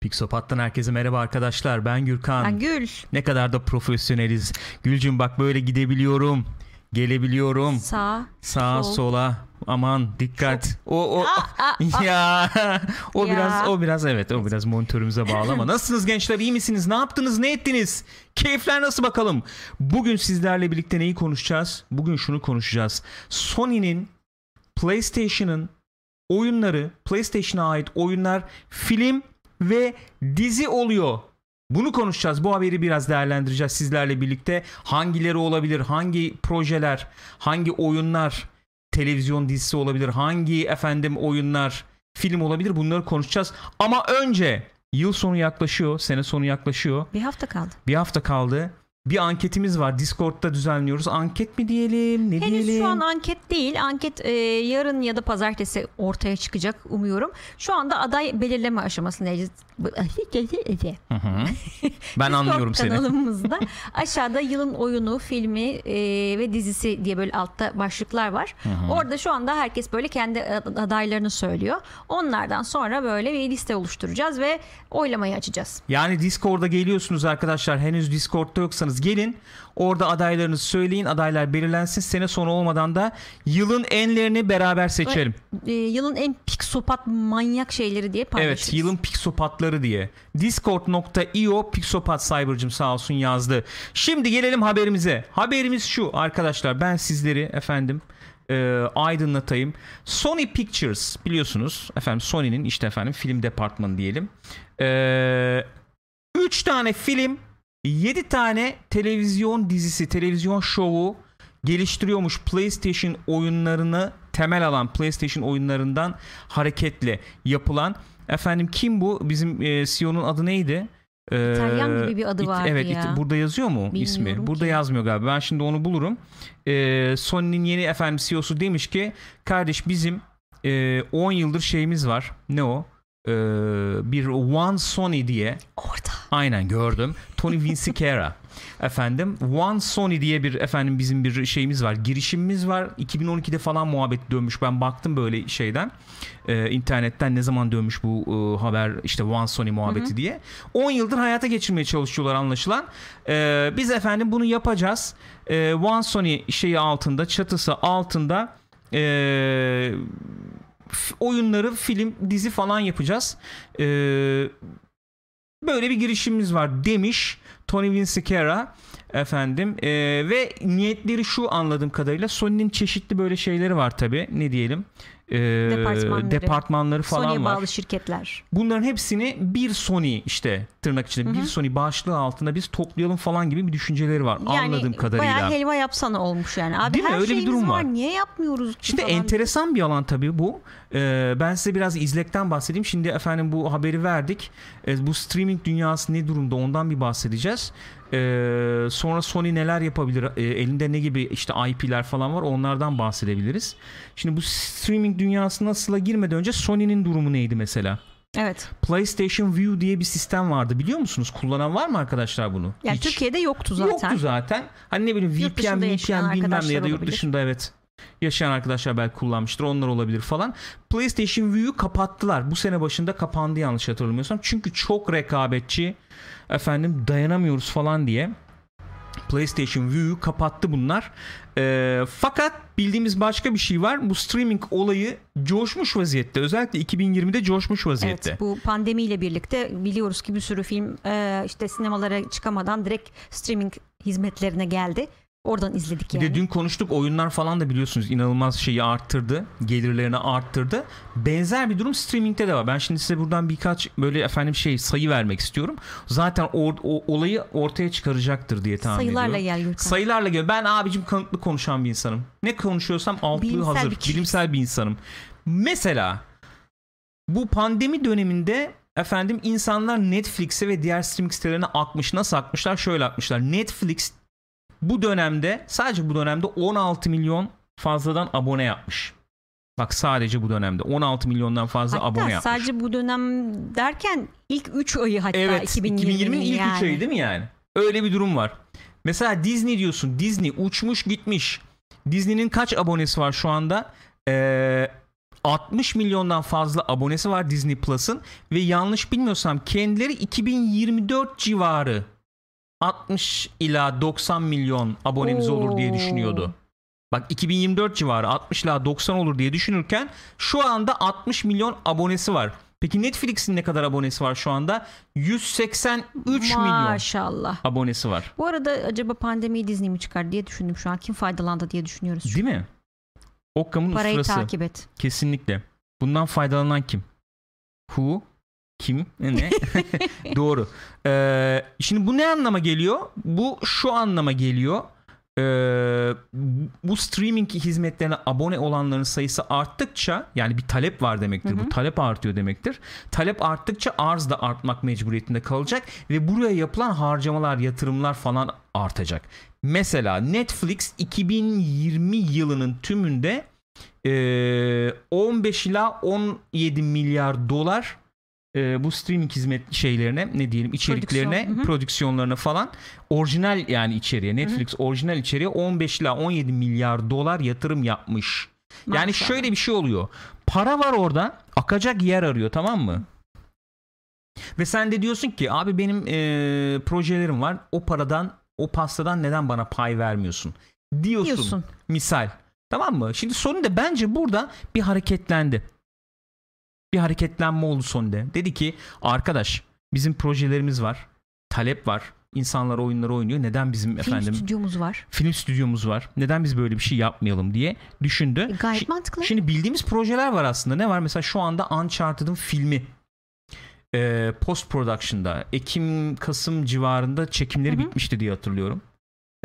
Pixopat'tan herkese merhaba arkadaşlar. Ben Gürkan. Ben Gül. Ne kadar da profesyoneliz. Gülcüm bak böyle gidebiliyorum. Gelebiliyorum. Sağ. Sağa sol. sola. Aman dikkat. O o Aa, aa, ya o Ya. biraz o biraz evet o biraz monitörümüze bağlı ama nasılsınız gençler iyi misiniz? Ne yaptınız? Ne ettiniz? Keyifler nasıl bakalım? Bugün sizlerle birlikte neyi konuşacağız? Bugün şunu konuşacağız. Sony'nin PlayStation'ın oyunları, PlayStation'a ait oyunlar film ve dizi oluyor. Bunu konuşacağız. Bu haberi biraz değerlendireceğiz sizlerle birlikte. Hangileri olabilir? Hangi projeler? Hangi oyunlar? Televizyon dizisi olabilir? Hangi efendim oyunlar? Film olabilir? Bunları konuşacağız. Ama önce yıl sonu yaklaşıyor. Sene sonu yaklaşıyor. Bir hafta kaldı. Bir hafta kaldı. Bir anketimiz var. Discord'da düzenliyoruz. Anket mi diyelim? Ne Henüz diyelim? şu an anket değil. Anket e, yarın ya da pazartesi ortaya çıkacak umuyorum. Şu anda aday belirleme aşamasındayız. Ben anlıyorum seni. kanalımızda aşağıda yılın oyunu, filmi e, ve dizisi diye böyle altta başlıklar var. Orada şu anda herkes böyle kendi ad- adaylarını söylüyor. Onlardan sonra böyle bir liste oluşturacağız ve oylamayı açacağız. Yani Discord'a geliyorsunuz arkadaşlar. Henüz Discord'da yoksanız gelin. Orada adaylarınızı söyleyin. Adaylar belirlensin. Sene sonu olmadan da yılın enlerini beraber seçelim. E, yılın en pixopat manyak şeyleri diye paylaşırız. Evet yılın pixopatları diye. Discord.io pixopat cybercım sağ olsun yazdı. Şimdi gelelim haberimize. Haberimiz şu arkadaşlar ben sizleri efendim e, aydınlatayım. Sony Pictures biliyorsunuz efendim Sony'nin işte efendim film departmanı diyelim. 3 tane film 7 tane televizyon dizisi televizyon şovu geliştiriyormuş PlayStation oyunlarını temel alan PlayStation oyunlarından hareketle yapılan efendim kim bu bizim e, CEO'nun adı neydi? Ee, İtalyan gibi bir adı İt- vardı evet, ya. it- burada yazıyor mu Bilmiyorum ismi? Burada ki. yazmıyor galiba. Ben şimdi onu bulurum. Ee, Sony'nin yeni efendim CEO'su demiş ki kardeş bizim e, 10 yıldır şeyimiz var. Ne o? Ee, bir One Sony diye Orada. Aynen gördüm. Tony Vinciquera. efendim One Sony diye bir efendim bizim bir şeyimiz var. Girişimimiz var. 2012'de falan muhabbet dönmüş. Ben baktım böyle şeyden. Ee, internetten ne zaman dönmüş bu e, haber işte One Sony muhabbeti diye. 10 yıldır hayata geçirmeye çalışıyorlar anlaşılan. Ee, biz efendim bunu yapacağız. Ee, One Sony şeyi altında, çatısı altında ee, f- oyunları, film, dizi falan yapacağız. Ee, böyle bir girişimimiz var demiş Tony Vinciquera efendim. Ee, ve niyetleri şu anladığım kadarıyla Sony'nin çeşitli böyle şeyleri var tabi ne diyelim Ee, Departmanları. departmanları falan Sony'ye var. bağlı şirketler. Bunların hepsini bir Sony işte tırnak içinde bir Sony başlığı altında biz toplayalım falan gibi bir düşünceleri var anladığım kadarıyla. bayağı helva yapsana olmuş yani. Abi Değil mi? her Öyle bir durum var. var. Niye yapmıyoruz ki Şimdi falan. enteresan bir alan tabii bu. Ee, ben size biraz izlekten bahsedeyim. Şimdi efendim bu haberi verdik. Ee, bu streaming dünyası ne durumda ondan bir bahsedeceğiz. Ee, sonra Sony neler yapabilir? Ee, elinde ne gibi işte IP'ler falan var onlardan bahsedebiliriz. Şimdi bu streaming dünyasına nasıla girmeden önce Sony'nin durumu neydi mesela? Evet. PlayStation View diye bir sistem vardı biliyor musunuz? Kullanan var mı arkadaşlar bunu? Yani Hiç. Türkiye'de yoktu zaten. Yoktu zaten. Hani ne bileyim VPN, VPN bilmem ne ya da yurt olabilir. dışında evet. Yaşayan arkadaşlar belki kullanmıştır. Onlar olabilir falan. PlayStation View'yu kapattılar. Bu sene başında kapandı yanlış hatırlamıyorsam. Çünkü çok rekabetçi. Efendim dayanamıyoruz falan diye. PlayStation View'yu kapattı bunlar. Ee, fakat bildiğimiz başka bir şey var. Bu streaming olayı coşmuş vaziyette. Özellikle 2020'de coşmuş vaziyette. Evet bu pandemiyle birlikte biliyoruz ki bir sürü film e, işte sinemalara çıkamadan direkt streaming hizmetlerine geldi. Oradan izledik Bir yani. de dün konuştuk oyunlar falan da biliyorsunuz inanılmaz şeyi arttırdı. Gelirlerini arttırdı. Benzer bir durum streaming'de de var. Ben şimdi size buradan birkaç böyle efendim şey sayı vermek istiyorum. Zaten or- o, olayı ortaya çıkaracaktır diye tahmin Sayılarla ediyorum. gel Gürkan. Sayılarla gel. Ben abicim kanıtlı konuşan bir insanım. Ne konuşuyorsam altlığı Bilimsel hazır. bir. Bilimsel bir insanım. Mesela bu pandemi döneminde efendim insanlar Netflix'e ve diğer streaming sitelerine akmış. Nasıl akmışlar? Şöyle akmışlar. Netflix bu dönemde sadece bu dönemde 16 milyon fazladan abone yapmış. Bak sadece bu dönemde 16 milyondan fazla Hatta abone yapmış. sadece bu dönem derken ilk 3 ayı hatta Evet 2020'nin 2020'nin ilk yani. 3 ayı değil mi yani? Öyle bir durum var. Mesela Disney diyorsun. Disney uçmuş gitmiş. Disney'nin kaç abonesi var şu anda? Ee, 60 milyondan fazla abonesi var Disney Plus'ın ve yanlış bilmiyorsam kendileri 2024 civarı 60 ila 90 milyon abonemiz olur diye Oo. düşünüyordu. Bak 2024 civarı 60 ila 90 olur diye düşünürken şu anda 60 milyon abonesi var. Peki Netflix'in ne kadar abonesi var şu anda? 183 milyon Maşallah. abonesi var. Bu arada acaba pandemiyi Disney mi çıkar diye düşündüm şu an. Kim faydalandı diye düşünüyoruz. Değil mi? Occam'ın Parayı usturası. takip et. Kesinlikle. Bundan faydalanan kim? Who? Kim? Ne? Doğru. Ee, şimdi bu ne anlama geliyor? Bu şu anlama geliyor. Ee, bu streaming hizmetlerine abone olanların sayısı arttıkça yani bir talep var demektir. Bu talep artıyor demektir. Talep arttıkça arz da artmak mecburiyetinde kalacak ve buraya yapılan harcamalar, yatırımlar falan artacak. Mesela Netflix 2020 yılının tümünde ee, 15 ila 17 milyar dolar e, bu streaming hizmet şeylerine ne diyelim içeriklerine Prodüksiyon, hı hı. prodüksiyonlarına falan orijinal yani içeriye Netflix orijinal içeriye 15 ila 17 milyar dolar yatırım yapmış. Yani Maşallah. şöyle bir şey oluyor. Para var orada akacak yer arıyor tamam mı? Ve sen de diyorsun ki abi benim e, projelerim var o paradan o pastadan neden bana pay vermiyorsun? Diyorsun. Diyorsun. Misal. Tamam mı? Şimdi Sony bence burada bir hareketlendi. Bir hareketlenme oldu Sony'de. Dedi ki arkadaş bizim projelerimiz var. Talep var. İnsanlar oyunları oynuyor. Neden bizim Film efendim stüdyomuz var. film stüdyomuz var. Neden biz böyle bir şey yapmayalım diye düşündü. E, gayet Şi- mantıklı. Şimdi bildiğimiz projeler var aslında. Ne var? Mesela şu anda Uncharted'ın filmi e, post production'da Ekim Kasım civarında çekimleri Hı hı. bitmişti diye hatırlıyorum.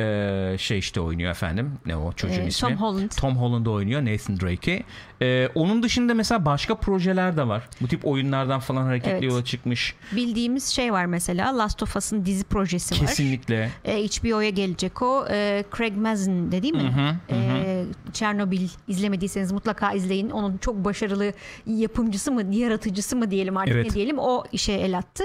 E, şey işte oynuyor efendim. Ne o çocuğun Ee, ismi? Tom Holland. Tom Holland oynuyor Nathan Drake'i. Ee, onun dışında mesela başka projeler de var. Bu tip oyunlardan falan hareketli Evet. yola çıkmış. Bildiğimiz şey var mesela Last of Us'ın dizi projesi var. Kesinlikle. E, HBO'ya gelecek o. E, Craig Mazin de değil mi? Hı hı, hı hı. E, Chernobyl izlemediyseniz mutlaka izleyin. Onun çok başarılı yapımcısı mı, yaratıcısı mı diyelim artık Evet. ne diyelim o işe el attı.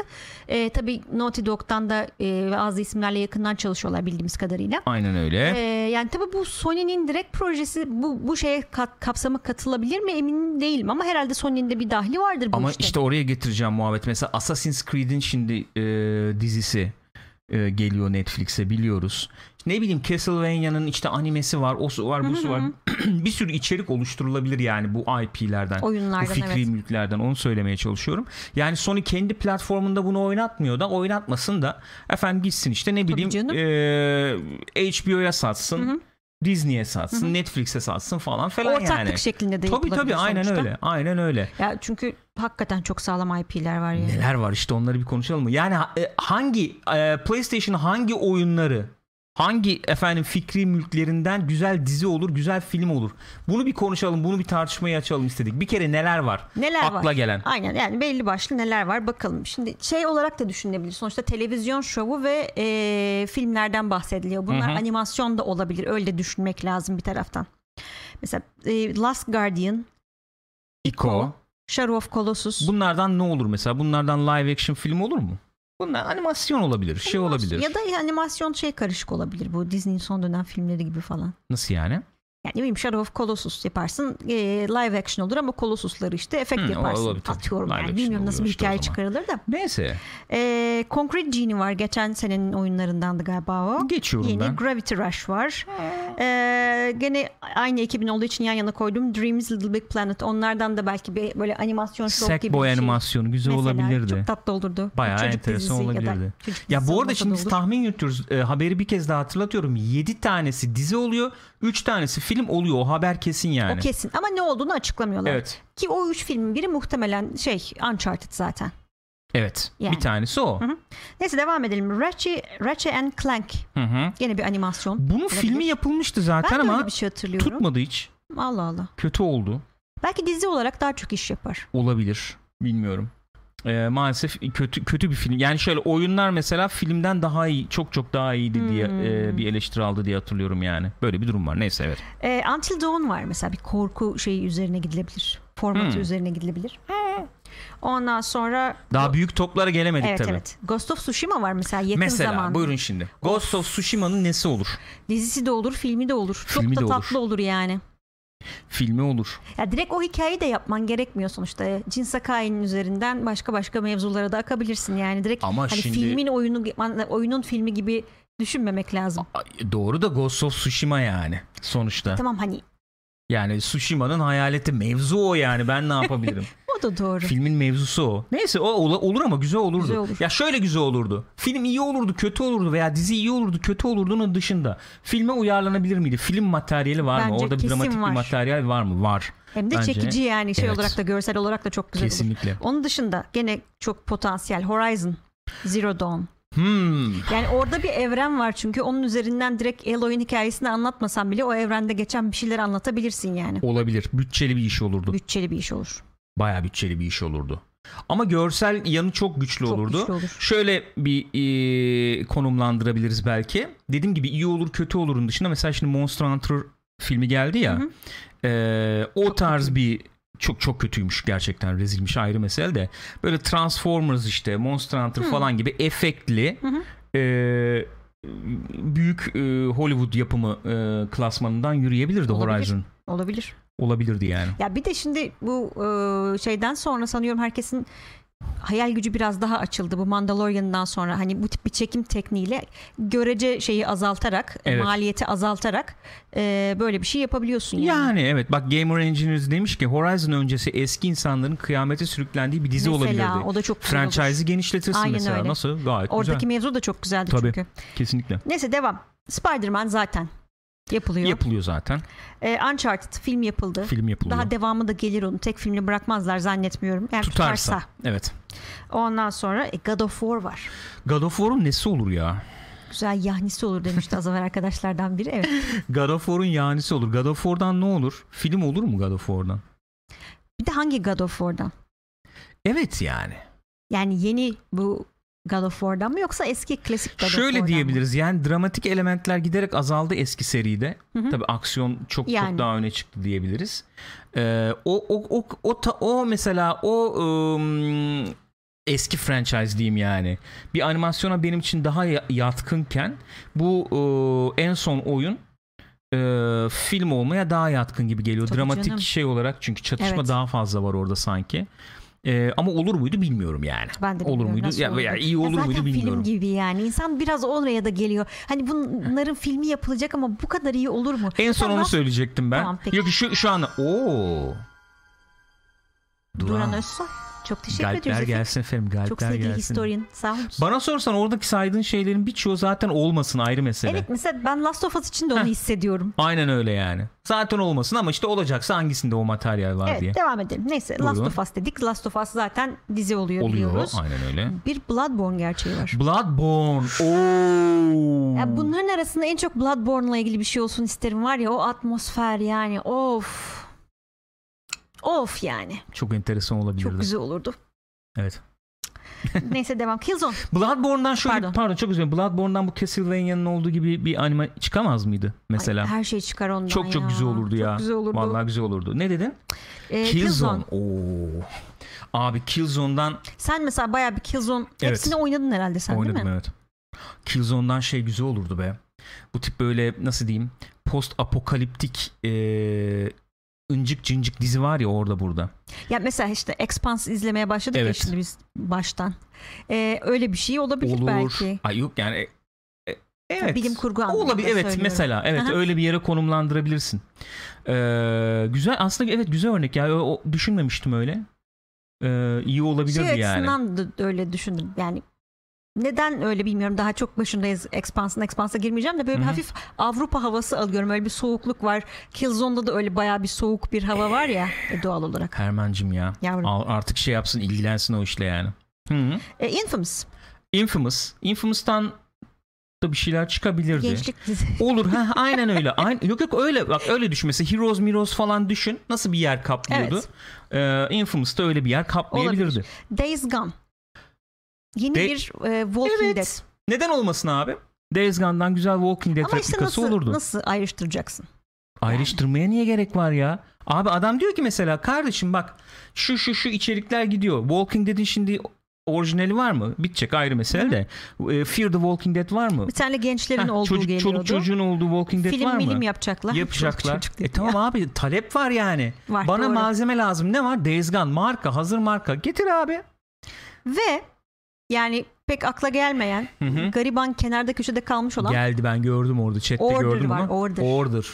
E, tabii Naughty Dog'dan da e, bazı isimlerle yakından çalışıyorlar bildiğimiz kadarıyla. Aynen öyle. E, yani tabii bu Sony'nin direkt projesi bu bu şeye kat, kapsama katılabilir mi emin değilim ama herhalde Sony'nin de bir dahli vardır bu Ama işte. işte oraya getireceğim muhabbet. Mesela Assassin's Creed'in şimdi e, dizisi e, geliyor Netflix'e biliyoruz. Ne bileyim Castlevania'nın işte animesi var, o su var, bu su var. bir sürü içerik oluşturulabilir yani bu IP'lerden. Oyunlardan, bu fikri evet. mülklerden onu söylemeye çalışıyorum. Yani Sony kendi platformunda bunu oynatmıyor da oynatmasın da efendim gitsin işte ne bileyim e, HBO'ya satsın. Disney'e satsın, Netflix'e satsın falan falan Ortaklık yani. şeklinde de Tabii tabii aynen sonuçta. öyle. Aynen öyle. Ya çünkü hakikaten çok sağlam IP'ler var yani. Neler var işte onları bir konuşalım mı? Yani e, hangi e, PlayStation hangi oyunları hangi efendim fikri mülklerinden güzel dizi olur, güzel film olur? Bunu bir konuşalım, bunu bir tartışmaya açalım istedik. Bir kere neler var? Neler Akla var? gelen. Aynen yani belli başlı neler var bakalım. Şimdi şey olarak da düşünülebilir. Sonuçta televizyon şovu ve e, filmlerden bahsediliyor. Bunlar Hı hı. animasyon da olabilir. Öyle de düşünmek lazım bir taraftan. Mesela e, Last Guardian, Ico. Shadow of Colossus. Bunlardan ne olur mesela? Bunlardan live action film olur mu? Bunlar animasyon olabilir, şey olabilir. Ya da animasyon şey karışık olabilir bu Disney'in son dönem filmleri gibi falan. Nasıl yani? Yani ne bileyim Shadow of Colossus yaparsın e, live action olur ama Colossus'ları işte efekt o yaparsın. olabilir. Atıyorum Live yani bilmiyorum nasıl bir işte hikaye çıkarılır da. Neyse. E, Concrete Genie var geçen senenin oyunlarındandı galiba o. Geçiyorum Yeni ben. Gravity Rush var. Ee, gene aynı ekibin olduğu için yan yana koydum. Dreams Little Big Planet. Onlardan da belki bir böyle animasyon show gibi Sackboy bir şey. animasyonu güzel Mesela olabilirdi. Çok tatlı olurdu. Bayağı Çocuk enteresan dizisi ya da olabilirdi. çocuk Ya bu arada şimdi tahmin yürütüyoruz. E, haberi bir kez daha hatırlatıyorum. 7 tanesi dizi oluyor. 3 tanesi film oluyor. O haber kesin yani. O kesin ama ne olduğunu açıklamıyorlar. Evet. Ki o üç filmin biri muhtemelen şey Uncharted zaten. Evet. Yani. Bir tanesi o. hı. Neyse devam edelim. Ratchet, Ratchet and Clank. Hı hı. Gene bir animasyon. Bunun Olabilir. filmi yapılmıştı Ben zaten de ama bir şey hatırlıyorum. tutmadı hiç. Allah Allah. Kötü oldu. Belki dizi olarak daha çok iş yapar. Olabilir. Bilmiyorum. Ee, maalesef kötü kötü bir film. Yani şöyle oyunlar mesela filmden daha iyi, çok çok daha iyiydi diye Hmm. e, bir eleştiri aldı diye hatırlıyorum yani. Böyle bir durum var. Neyse evet. Ee, Until Dawn var mesela bir korku şeyi üzerine gidilebilir. Formatı Hmm. üzerine gidilebilir. Ondan sonra Daha büyük toplara gelemedik evet tabii. evet. Ghost of Tsushima var mesela yakın Mesela zamanda. buyurun şimdi. Ghost of Tsushima'nın nesi olur? Dizisi de olur, filmi de olur. Filmi Çok de da olur. tatlı olur yani. Filmi olur. Ya direkt o hikayeyi de yapman gerekmiyor sonuçta. Jin Sakai'nin üzerinden başka başka mevzulara da akabilirsin. Yani direkt Ama hani şimdi- filmin oyunu oyunun filmi gibi düşünmemek lazım. Doğru da Ghost of Tsushima yani sonuçta. Tamam hani Yani Tsushima'nın hayaleti mevzu o yani ben ne yapabilirim? o da doğru. Filmin mevzusu o. Neyse o ola- olur ama güzel olurdu. Güzel olur. Ya şöyle güzel olurdu. Film iyi olurdu, kötü olurdu veya dizi iyi olurdu, kötü olurduğunun dışında filme uyarlanabilir miydi? Film materyali var mı? Bence Orada bir kesin dramatik var. bir materyal var mı? Var. Hem de Bence- çekici yani şey Evet. olarak da görsel olarak da çok güzel olur. Kesinlikle. Onun dışında gene çok potansiyel Horizon Zero Dawn. Hmm. Yani orada bir evren var çünkü onun üzerinden direkt Aloy'un hikayesini anlatmasan bile o evrende geçen bir şeyler anlatabilirsin yani. Olabilir. Bütçeli bir iş olurdu. Bütçeli bir iş olur. Bayağı bütçeli bir iş olurdu. Ama görsel yanı çok güçlü Çok olurdu. güçlü olur. Şöyle bir e, konumlandırabiliriz belki. Dediğim gibi iyi olur kötü olurun dışında mesela şimdi Monster Hunter filmi geldi ya. Hı hı. e, o Çok tarz kötü. bir çok çok kötüymüş gerçekten rezilmiş ayrı mesele de. Böyle Transformers işte Monster Hunter falan gibi efektli Hı hı. e, büyük e, Hollywood yapımı e, klasmanından yürüyebilirdi Olabilir. Horizon. Olabilir. Olabilirdi yani. Ya bir de şimdi bu e, şeyden sonra sanıyorum herkesin hayal gücü biraz daha açıldı bu Mandalorian'dan sonra hani bu tip bir çekim tekniğiyle görece şeyi azaltarak Evet. maliyeti azaltarak e, böyle bir şey yapabiliyorsun yani. Yani evet bak Gamer Engineers demiş ki Horizon öncesi eski insanların kıyamete sürüklendiği bir dizi mesela olabilirdi. o da çok güzel olur. Franchise'ı genişletirsin Aynen mesela. öyle. Nasıl? Gayet Oradaki güzel. mevzu da çok güzeldi Tabii. çünkü. Kesinlikle. Neyse devam. Spider-Man zaten yapılıyor. Yapılıyor zaten. E, Uncharted film yapıldı. Film yapılıyor. Daha devamı da gelir onun. Tek filmini bırakmazlar zannetmiyorum. Yani Tutarsa. tutarsa. Evet. Ondan sonra e, God of War var. God of War'un nesi olur ya? Güzel yahnisi olur demişti az evvel arkadaşlardan biri. Evet. God of War'un yanisi olur. God of War'dan ne olur? Film olur mu God of War'dan? Bir de hangi God of War'dan? Evet yani. Yani yeni bu God of War'dan mı yoksa eski klasik God of Şöyle War'dan diyebiliriz. Yani dramatik elementler giderek azaldı eski seride. Hı hı. Tabii aksiyon çok Yani. çok daha öne çıktı diyebiliriz. Ee, o o o o, ta- o mesela o ım, eski franchise diyeyim yani. Bir animasyona benim için daha ya- yatkınken bu ıı, en son oyun ıı, film olmaya daha yatkın gibi geliyor. Tabii Dramatik canım. şey olarak çünkü çatışma Evet. daha fazla var orada sanki. Ee, ama olur muydu bilmiyorum yani. Ben de olur muydu? Ya, veya iyi olur zaten muydu bilmiyorum. film gibi yani. İnsan biraz oraya da geliyor. Hani bunların filmi yapılacak ama bu kadar iyi olur mu? En son Tamam. onu söyleyecektim ben. Tamam, peki. Yok şu şu anda. Oo. Duran Özsoy. Çok teşekkür ediyoruz Galpler efendim. gelsin efendim. Galpler Çok sevgili gelsin. historian. Sağ olun. Bana sorsan oradaki saydığın şeylerin birçoğu zaten olmasın ayrı mesele. Evet mesela ben Last of Us için de onu Heh. hissediyorum. Aynen öyle yani. Zaten olmasın ama işte olacaksa hangisinde o materyal var Evet diye. devam edelim. Neyse Buyurun. Last of Us dedik. Last of Us zaten dizi oluyor, Oluyor. biliyoruz. Aynen öyle. Bir Bloodborne gerçeği var. Bloodborne. Oo. Ya bunların arasında en çok Bloodborne'la ilgili bir şey olsun isterim var ya o atmosfer yani of. Of yani. Çok enteresan olabilirdi. Çok güzel olurdu. Evet. Neyse devam. Killzone. Bloodborne'dan şöyle Pardon. pardon, çok üzüldüm. Bloodborne'dan bu Castlevania'nın olduğu gibi bir anime çıkamaz mıydı mesela? Ay, her şey çıkar ondan çok çok ya. güzel olurdu çok ya. güzel olurdu. Vallahi güzel olurdu. Ne dedin? Ee, Killzone. Oo. Abi Killzone'dan Sen mesela bayağı bir Killzone Evet. hepsini oynadın herhalde sen oynadım değil mi? evet. Killzone'dan şey güzel olurdu be. Bu tip böyle nasıl diyeyim post apokaliptik eee ıncık cıncık dizi var ya orada burada. Ya mesela işte Expanse izlemeye başladık ya Evet. şimdi biz baştan. Ee, öyle bir şey olabilir Olur. belki. Ay yok yani e, e, evet. Bilim kurgu anlamında Olabilir evet söylüyorum. mesela evet Aha. öyle bir yere konumlandırabilirsin. Ee, güzel aslında evet güzel örnek ya o, düşünmemiştim öyle. Ee, iyi olabilirdi Şey yani. açısından da öyle düşündüm. Yani neden öyle bilmiyorum. Daha çok başındayız. Expanse'ın Expanse'a girmeyeceğim de böyle bir hafif Avrupa havası alıyorum. Öyle bir soğukluk var. Killzone'da da öyle bayağı bir soğuk bir hava var ya e, doğal olarak. Hermancım ya. Yavrum. Artık şey yapsın ilgilensin o işle yani. E, Infamous. Infamous. Infamous'tan da bir şeyler çıkabilirdi. Gençlik dizi. Olur ha aynen öyle. Aynen, yok yok öyle bak öyle düşün. Mesela Heroes Miros falan düşün. Nasıl bir yer kaplıyordu? Ee, Infamous'ta öyle bir yer kaplayabilirdi. Days Gone. Yeni De- bir e, Walking Evet. Dead. Neden olmasın abi? Days Gone'dan güzel Walking Dead Ama işte replikası nasıl, olurdu. nasıl ayrıştıracaksın? Ayrıştırmaya niye gerek var ya? Abi adam diyor ki mesela kardeşim bak şu şu şu içerikler gidiyor. Walking Dead'in şimdi orijinali var mı? Bitecek ayrı mesele de. E, Fear the Walking Dead var mı? Bir tane gençlerin Heh, olduğu çocuk, geliyordu. Çoluk çocuğun olduğu Walking Dead Film var mı? milim yapacaklar. Yapacaklar. Çocuk çocuk e tamam ya. abi talep var yani. Var, Bana doğru. malzeme lazım. Ne var? Days Gone marka, hazır marka. Getir abi. Ve yani pek akla gelmeyen, Hı hı. gariban kenarda köşede kalmış olan Geldi ben gördüm orada chatte Order gördüm var, ama. Order. Order.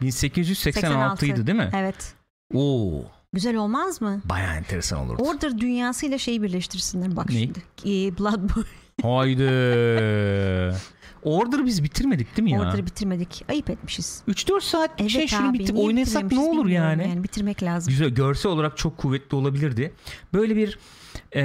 1886 idi değil mi? Evet. Oo, Güzel olmaz mı? bayağı enteresan olurdu. Order dünyasıyla şeyi birleştirsinler bak Ne? şimdi. Ee, Blood Boy. Haydi. Order biz bitirmedik değil mi ya? Order'ı bitirmedik. Ayıp etmişiz. 3-4 saat Evet şey şunu abi, bitir niye oynasak ne olur yani? Yani bitirmek lazım. Güzel görsel olarak çok kuvvetli olabilirdi. Böyle bir e,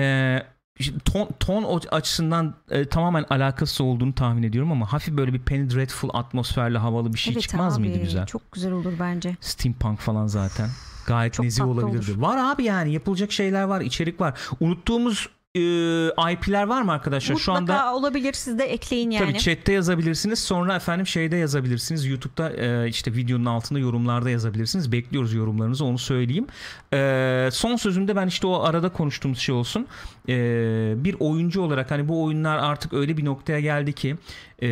işte ton, ton açısından e, tamamen alakasız olduğunu tahmin ediyorum ama hafif böyle bir Penny Dreadful atmosferli havalı bir şey evet çıkmaz abi, mıydı güzel? Çok güzel olur bence. Steampunk falan zaten. Gayet Çok nezih olabilirdi. olur. Var abi yani yapılacak şeyler var, içerik var. Unuttuğumuz e, IP'ler var mı arkadaşlar? Şu Mutlaka anda olabilir siz de ekleyin yani. Tabii chatte yazabilirsiniz. Sonra efendim şeyde yazabilirsiniz. YouTube'da e, işte videonun altında yorumlarda yazabilirsiniz. Bekliyoruz yorumlarınızı onu söyleyeyim. E, son sözümde ben işte o arada konuştuğumuz şey olsun. E, bir oyuncu olarak hani bu oyunlar artık öyle bir noktaya geldi ki e,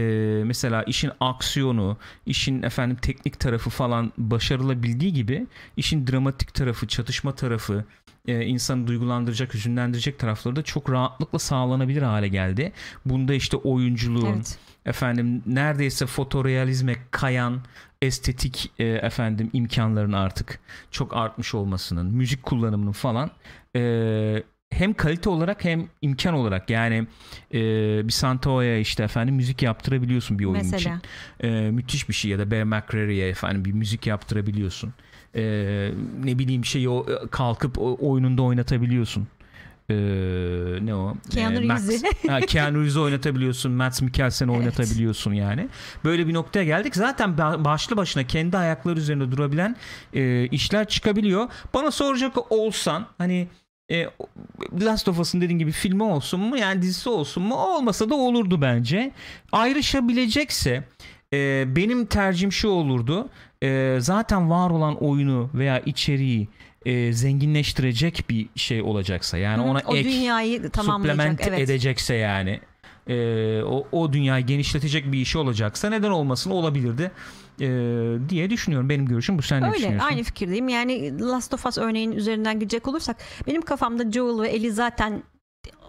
mesela işin aksiyonu, işin efendim teknik tarafı falan başarılabildiği gibi işin dramatik tarafı, çatışma tarafı, e, insanı duygulandıracak, hüzünlendirecek tarafları da çok rahatlıkla sağlanabilir hale geldi. Bunda işte oyunculuğun, Evet. efendim neredeyse fotorealizme kayan estetik e, efendim imkanların artık çok artmış olmasının, müzik kullanımının falan e, hem kalite olarak hem imkan olarak yani e, bir Santoya işte efendim müzik yaptırabiliyorsun bir oyun için. Mesela. E, müthiş bir şey ya da Bear McCreary'e efendim bir müzik yaptırabiliyorsun. E, ne bileyim şeyi o kalkıp o, oyununda oynatabiliyorsun. E, ne o? Keanu E, Max-. Ha, Keanu Reeves'i oynatabiliyorsun. Mads Mikkelsen'i Evet. oynatabiliyorsun yani. Böyle bir noktaya geldik. Zaten ba- başlı başına kendi ayakları üzerinde durabilen e, işler çıkabiliyor. Bana soracak olsan hani e, Last of Us'ın dediğin gibi filmi olsun mu yani dizisi olsun mu olmasa da olurdu bence. Ayrışabilecekse e, benim tercihim şu olurdu. E, zaten var olan oyunu veya içeriği e, zenginleştirecek bir şey olacaksa yani Hı ona o ek dünyayı supplement Evet. edecekse yani e, o, o dünyayı genişletecek bir işi olacaksa neden olmasın olabilirdi e, diye düşünüyorum. Benim görüşüm bu. Sen ne Öyle düşünüyorsun? aynı fikirdeyim. Yani Last of Us örneğin üzerinden gidecek olursak benim kafamda Joel ve Ellie zaten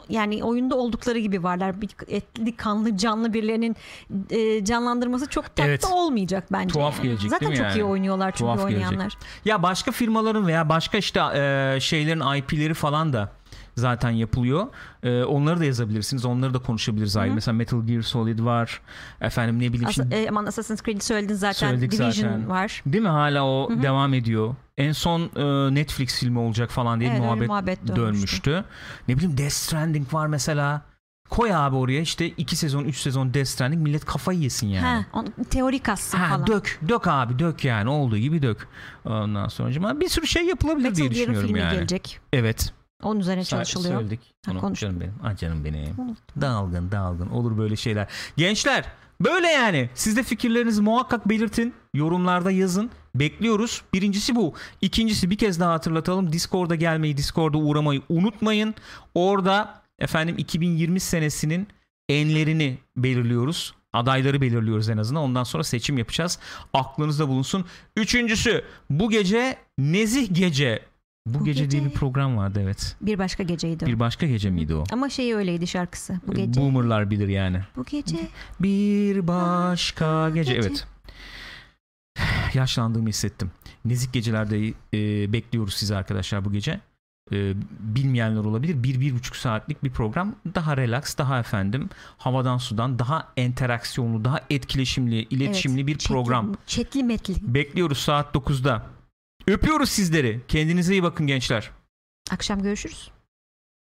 yani oyunda oldukları gibi varlar. Bir etli, kanlı, canlı birilerinin e, canlandırması çok tatlı Evet. olmayacak bence. Tuhaf gelecek Zaten değil mi çok iyi yani? oynuyorlar çünkü Tuhaf gelecek. oynayanlar. Ya başka firmaların veya başka işte e, şeylerin IP'leri falan da zaten yapılıyor. E, onları da yazabilirsiniz. Onları da konuşabiliriz ayrı. Mesela Metal Gear Solid var. Efendim ne bileyim As- şimdi e, aman Assassin's Creed'i söyledin zaten. Söyledik Division zaten. var. Değil mi hala o Hı hı. devam ediyor. En son e, Netflix filmi olacak falan diye Evet, muhabbet, muhabbet dönmüştü. dönmüştü. Ne bileyim Death Stranding var mesela. Koy abi oraya işte 2 sezon 3 sezon Death Stranding millet kafayı yesin yani. Ha, on, teori kassın Ha, falan. dök dök abi dök yani olduğu gibi dök. Ondan sonra bir sürü şey yapılabilir Metal diye düşünüyorum filmi yani. gelecek. Evet. Onun üzerine çalışılıyor. Söyledik. Ha, Onu, canım benim. Ah canım benim. Unuttum. Dalgın dalgın olur böyle şeyler. Gençler böyle yani. Siz de fikirlerinizi muhakkak belirtin. Yorumlarda yazın. Bekliyoruz. Birincisi bu. İkincisi bir kez daha hatırlatalım. Discord'a gelmeyi, Discord'a uğramayı unutmayın. Orada efendim 2020 senesinin enlerini belirliyoruz. Adayları belirliyoruz en azından. Ondan sonra seçim yapacağız. Aklınızda bulunsun. Üçüncüsü bu gece Nezih Gece. Bu, Bu gece, diye gece- bir program vardı evet. Bir başka geceydi. o. Bir başka gece miydi o? Ama şeyi öyleydi şarkısı. Bu gece. Boomerlar bilir yani. Bu gece. Bir başka gece. gece. Evet. Yaşlandığımı hissettim. Nezik gecelerde e, bekliyoruz sizi arkadaşlar bu gece. E, bilmeyenler olabilir. Bir, bir buçuk saatlik bir program. Daha relax, daha efendim havadan sudan, daha interaksiyonlu, daha etkileşimli, iletişimli Evet, bir chatli- program. Chatli metli. Bekliyoruz saat 9'da. Öpüyoruz sizleri. Kendinize iyi bakın gençler. Akşam görüşürüz.